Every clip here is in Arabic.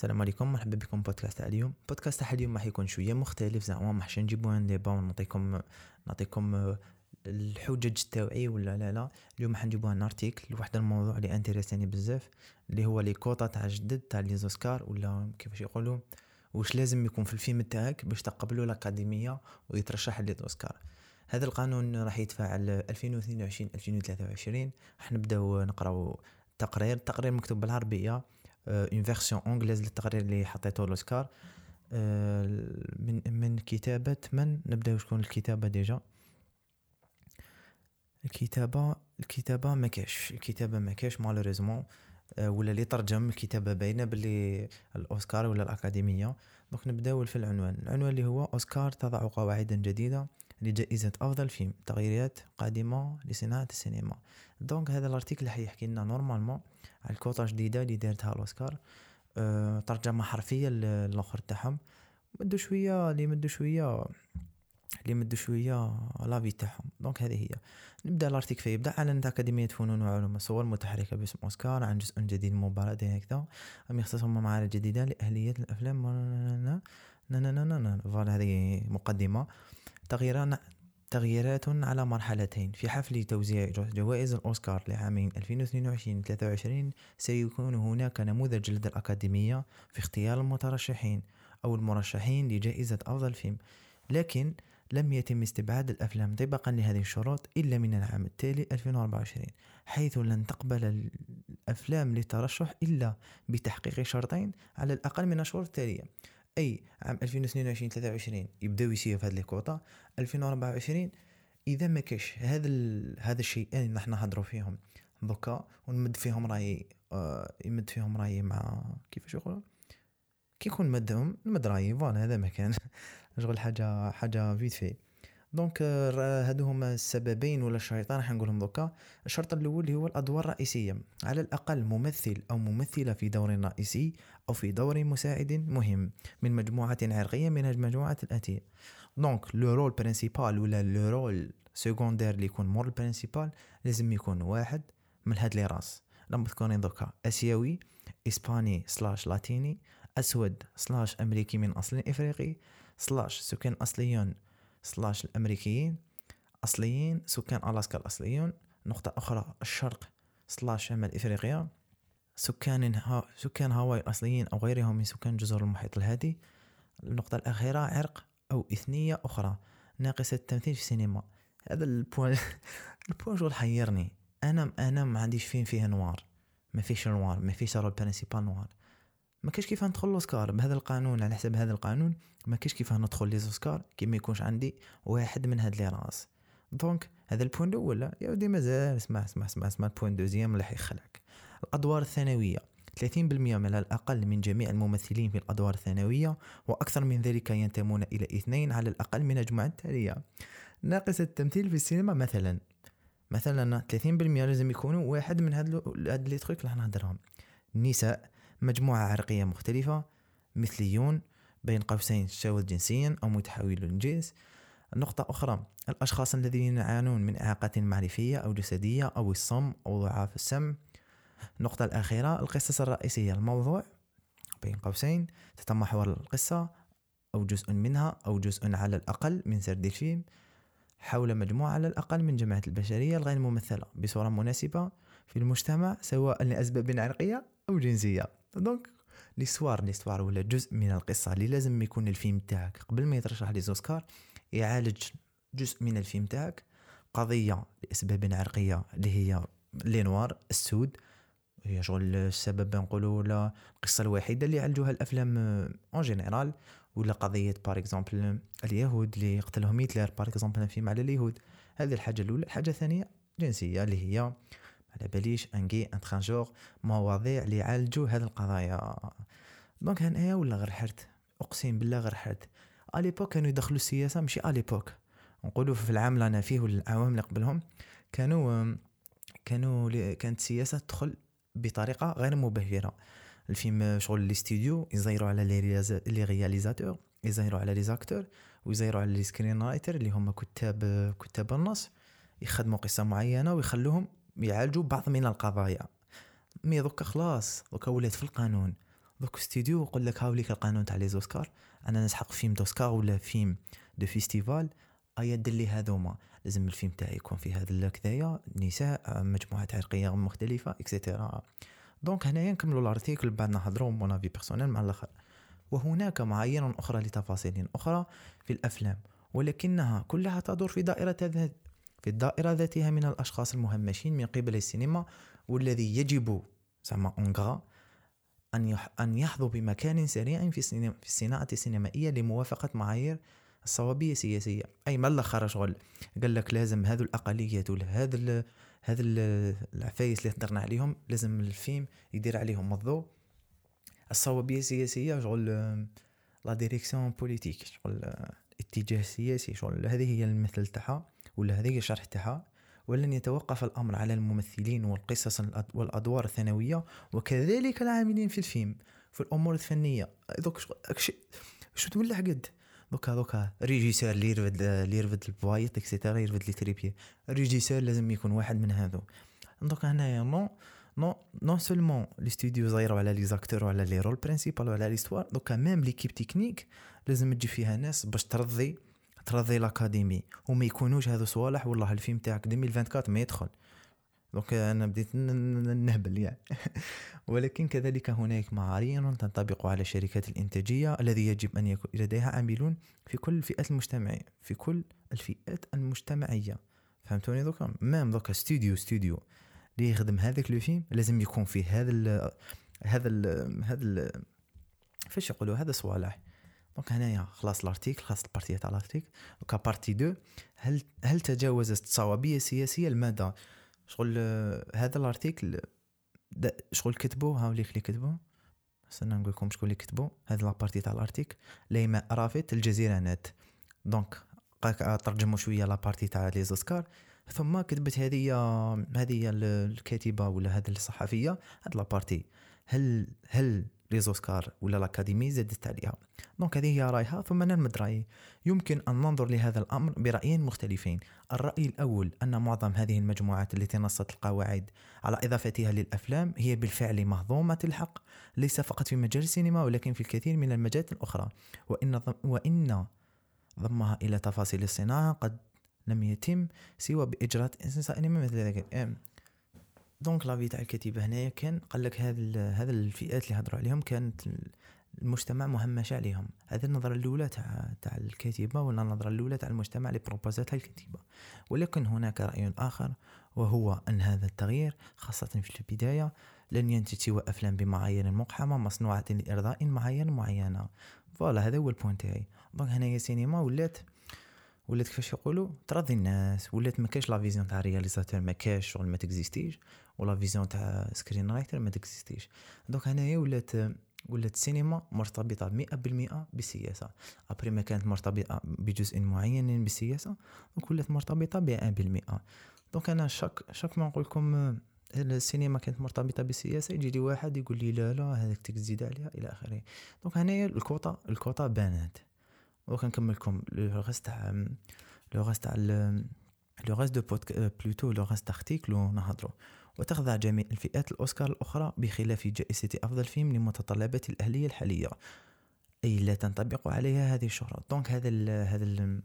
السلام عليكم مرحبا بكم بودكاست تاع اليوم. بودكاست تاع اليوم راح يكون شوية مختلف زعما ماحش نجيبو un débat ونعطيكم نعطيكم آه، الحجج تاوعي ولا لا لا. اليوم راح نجيبو un article لواحد الموضوع اللي intéressani بزاف اللي هو les quotas تاع جدد تاع les Oscars ولا كيفاش يقولوا واش لازم يكون في الفيلم تاعك باش تقبلوا الأكاديمية ويترشح للاوسكار هذا القانون راح يتفاعل 2022 2023 راح نبداو نقراو تقرير التقرير مكتوب بالعربية. une version anglaise للتقرير اللي حطيته الأوسكار. آه، من من كتابة من؟ نبداو شكون الكتابة déjà؟ الكتابه الكتابة ما كاش الكتابة ما كاش malheureusement آه، ولا اللي ترجم الكتابة باينة باللي الأوسكار ولا الأكاديمية. donc نبدأو في العنوان العنوان اللي هو أوسكار تضع قواعد جديدة. لجائزة أفضل فيلم تغييرات قادمة لصناعة السينما. دونك هذا الأرتيكل حيحكي لنا نورمالمون على الكوطة جديدة اللي دارتها الأوسكار. أه ترجمة حرفية للآخر تاعهم. مدو شوية اللي مدو شوية اللي مدو شوية لافي تاعهم. دونك هذه هي. نبدأ الأرتيكل فيبدا على أكاديمية فنون وعلوم الصور متحركة باسم أوسكار عن جزء جديد مباراة هكذا أم يختصهم معارض جديدة لأهلية الأفلام. فوالا هذه مقدمة. تغييران تغييرات على مرحلتين. في حفل توزيع جوائز الأوسكار لعامين 2022-2023 سيكون هناك نموذج لدى الأكاديمية في اختيار المترشحين أو المرشحين لجائزة أفضل فيلم لكن لم يتم استبعاد الأفلام طبقا لهذه الشروط إلا من العام التالي 2024 حيث لن تقبل الأفلام للترشح إلا بتحقيق شرطين على الأقل من الشروط التالية. أي عام 2022 23 يبداو يسيروا في هذه الكوطا 2024 إذا ما كاش هذا هذا الشيئين اللي نحن نهضروا فيهم دوكا ونمد فيهم رايي آه يمد فيهم رايي مع كيفاش يقولوا كي يكون مدهم نمد رايي voilà هذا ما كان. شغل حاجة حاجة vite fait donc euh, هادو هما السببين ولا الشريطين راح نقولهم دوكا. الشرط الأول هو الأدوار الرئيسية. على الأقل ممثل أو ممثلة في دور رئيسي أو في دور مساعد مهم من مجموعة عرقية من المجموعة الآتية. donc le rôle principal ولا le rôle secondaire اللي يكون mort principal لازم يكون واحد من هاد les races. تكونين دوكا. آسيوي إسباني slash لاتيني أسود slash أمريكي من أصل إفريقي slash سكان أصليون slash الأمريكيين أصليين سكان ألاسكا الأصليون. نقطة أخرى الشرق slash شمال إفريقيا. سكان سكان هاواي الأصليين أو غيرهم من سكان جزر المحيط الهادي. النقطة الأخيرة عرق أو إثنية أخرى. ناقصة التمثيل في السينما. هذا ال point ال point شغل حيرني. أنا أنا ما عنديش فيلم فيه noir. ما فيش noir ما فيش rôle principal noir. ما كاش كيف ندخل l'Oscar. بهذا القانون على حسب هذا القانون ما كاش كيف ندخل les Oscars كي ما يكونش عندي واحد من هاد les races. donc هذا ال point الأول يا ودي مازال اسمع اسمع اسمع اسمع ال point deuxième اللي حيخلعك الأدوار الثانوية. 30% من الأقل من جميع الممثلين في الأدوار الثانوية وأكثر من ذلك ينتمون إلى اثنين على الأقل من المجموعة التالية. ناقص التمثيل في السينما مثلا. مثلا 30% لازم يكونوا واحد من هاد هاد les trucs اللي نهضرهم. النساء. مجموعة عرقية مختلفة مثليون بين قوسين شواذ جنسيا أو متحولو الجنس نقطة أخرى الأشخاص الذين يعانون من إعاقة معرفية أو جسدية أو الصم أو ضعاف السمع النقطة الأخيرة القصص الرئيسية الموضوع بين قوسين تتمحور القصة أو جزء منها أو جزء على الأقل من سرد الفيلم. حول مجموعة على الأقل من جماعة البشرية الغير ممثلة بصورة مناسبة في المجتمع سواء لأسباب عرقية أو جنسية. دونك ليستوار ليستوار ولا جزء من القصة اللي لازم يكون الفيلم تاعك. قبل ما يترشح لزوسكار يعالج جزء من الفيلم تاعك. قضية لأسباب عرقية اللي هي لي نوار السود. هي شغل السبب نقولوا ولا القصة الوحيدة اللي يعالجوها الأفلام en général ولا قضية par exemple اليهود اللي قتلهم هتلر par exemple فيلم على اليهود. هذه الحاجة الأولى. الحاجة الثانية جنسية اللي هي على باليش ان جي ان ترانجور مواضيع اللي يعالجوا هذه القضايا. donc هنايا ولا غير حرت؟ أقسم بالله غير حرت. à l'époque كانوا يدخلوا السياسة ماشي à l'époque نقولوا في العام اللي أنا فيه ولا العوام اللي قبلهم كانوا كانوا كانت السياسة تدخل بطريقة غير مبهرة. الفيلم شغل الاستوديو يزيروا على les réalisateurs يزيروا على les acteurs ويزيروا على les screenwriters اللي هما كتاب كتاب النص يخدموا قصة معينة ويخلوهم يعالجوا بعض من القضايا. mais دوكا خلاص دوكا ولات في القانون. دوك ستوديو يقول لك هاوليك القانون تاع les Oscars. أنا نسحق film d'Oscar ولا film de festival. أيا دير لي هذوما لازم الفيلم تاعي يكون في هذا كذايا نساء مجموعات عرقية مختلفة et cetera donc هنايا نكملوا ال article بعد نهضروا mon avis personnel مع الآخر. وهناك معايير أخرى لتفاصيل أخرى في الأفلام. ولكنها كلها تدور في دائرة في الدائرة ذاتها من الأشخاص المهمشين من قبل السينما والذي يجب زعما en gros أن أن يحظوا بمكان سريع في في الصناعة السينمائية لموافقة معايير الصوابية السياسية. أي ما الآخر شغل؟ قال لك لازم هذو الأقليات ولا هذا هذا العفايس اللي هضرنا عليهم لازم الفيلم يدير عليهم الضوء. الصوابية السياسية شغل la direction politique شغل اتجاه سياسي شغل هذه هي المثل تاعها. ولا هذه الشرح تاعها ولن يتوقف الأمر على الممثلين والقصص والأدوار الثانوية وكذلك العاملين في الفيلم في الأمور الفنية. دوك شو تولع قد؟ دوكا دوكا régisseur اللي يرفد اللي يرفد البوايط et cetera يرفد les trépieds régisseur لازم يكون واحد من هذو دوكا هنايا non non non seulement les studios زايرو على les acteurs وعلى les rôles principaux وعلى l'histoire دوكا même l'équipe technique لازم تجي فيها ناس باش ترضي ترضي الأكاديمي وما يكونوش هذو صوالح والله الفيلم تاعك 2024 ما يدخل. donc أنا بديت نهبل يعني. ولكن كذلك هناك معايير تنطبق على الشركات الإنتاجية الذي يجب أن يكون لديها عاملون في كل الفئات المجتمعية في كل الفئات المجتمعية. فهمتوني دوكا؟ même دوكا ستوديو ستوديو. اللي يخدم هذاك le film لازم يكون فيه هذا ال هذا هذا فاش يقولوا؟ هذا صوالح. donc هنايا خلاص ال article خلاص ال partie تاع ال article. donc partie deux هل هل تجاوزت الصوابية السياسية المدى شغل هذا ال article شغل كتبوه هاوليك اللي كتبوه. استنى نقول لكم شكون اللي كتبوا هذه la partie تاع ال article. ليما رافت الجزيرة نت. donc ترجموا شوية la partie تاع les Oscars. ثم كتبت هذه هذه الكاتبة ولا هذه الصحفية هذه la partie هل هل les Oscars ولا l'Académie زادت عليها؟ donc هذه هي رأيها ثم نلمد رايي يمكن أن ننظر لهذا الأمر برأيين مختلفين. الرأي الأول أن معظم هذه المجموعات التي نصت القواعد على إضافتها للأفلام هي بالفعل مهضومة الحق ليس فقط في مجال السينما ولكن في الكثير من المجالات الأخرى. وإن وإن ضمها إلى تفاصيل الصناعة قد لم يتم سوى باجراء انسان مثل دونك لافي تاع الكتيبه هنايا كان قال لك هذا هذا الفئات اللي هضروا عليهم كانت المجتمع مهمش عليهم. هذه النظرة الأولى تاع تاع الكاتبة ولا النظرة الأولى تاع المجتمع اللي بروبوزاتها الكاتبة. ولكن هناك رأي آخر وهو أن هذا التغيير خاصة في البداية لن ينتج سوى أفلام بمعايير مقحمة مصنوعة لإرضاء معايير معينة. voilà هذا هو ال point تاعي. donc هنايا سينما ولات ولات كيفاش يقولوا؟ ترضي الناس. ولات ما كاش la vision تاع réalisateur ما كاش شغل ما t'existe يش. ولا vision تاع screenwriter ما t'existe يش. donc هنايا ولات ولات السينما مرتبطة مئة بالمئة بالسياسة. après ما كانت مرتبطة بجزء معين بالسياسة donc ولات مرتبطة بمئة بالمئة. donc أنا chaque chaque ما نقول لكم السينما كانت مرتبطة بالسياسة يجي لي واحد يقول لي لا لا هذاك تزيد عليها إلى آخره. donc هنايا الكوطة الكوطة بانت donc نكمل لكم le reste تاع le reste تاع le reste du podcast plutôt le reste article ونهضروا وتخضع جميع الفئات الأوسكار الأخرى بخلاف جائزة أفضل فيلم لمتطلبات الأهلية الحالية. أي لا تنطبق عليها هذه الشروط donc هذا ال هذا ال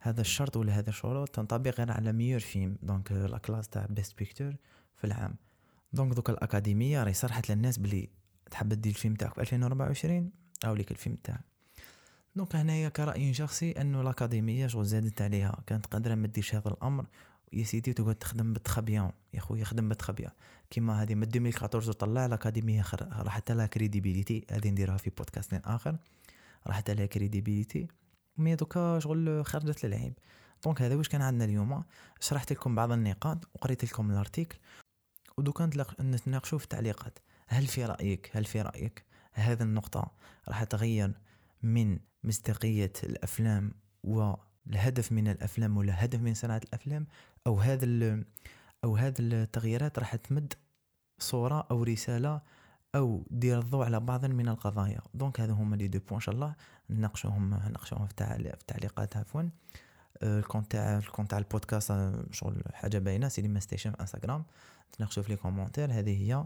هذا الشرط ولا هذا الشروط تنطبق غير على meilleur film. donc la classe تاع Best Picture في العام. donc دوك الأكاديمية راهي صرحت للناس بلي تحب دير الفيلم تاعك في 2024 أو ليك الفيلم تاعك. donc هنايا كرأي شخصي انه الأكاديمية شغل زادت عليها. كانت قادرة ما ديرش هذا الأمر. يا سيدي تقعد تخدم بتخبيان يا خويا خدم بتخبيان كيما هذه من 2014 طلع الأكاديمية راحت لها crédibilité هذه نديرها في بودكاست آخر. راحت لها crédibilité mais دوكا شغل خرجت للعيب. donc هذا واش كان عندنا اليوم؟ شرحت لكم بعض النقاط وقريت لكم ال article. ودوكا نتناقشوا في التعليقات. هل في رأيك؟ هل في رأيك؟ هذه النقطة راح تغير من مصداقية الأفلام والهدف من الأفلام ولا هدف من صناعة الأفلام أو هذا أو هذه التغييرات راح تمد صورة أو رسالة أو دير الضوء على بعض من القضايا. donc هذا هما les deux points إن شاء الله. نناقشوهم نناقشوهم في التعليقات عفوا. ال compte تاع ال compte تاع البودكاست شغل حاجة باينة Cinema Station في إنستغرام. تناقشوا في les commentaires. هذه هي.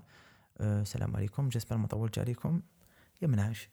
السلام عليكم. j'espère ما طولتش عليكم يا ما نعرفش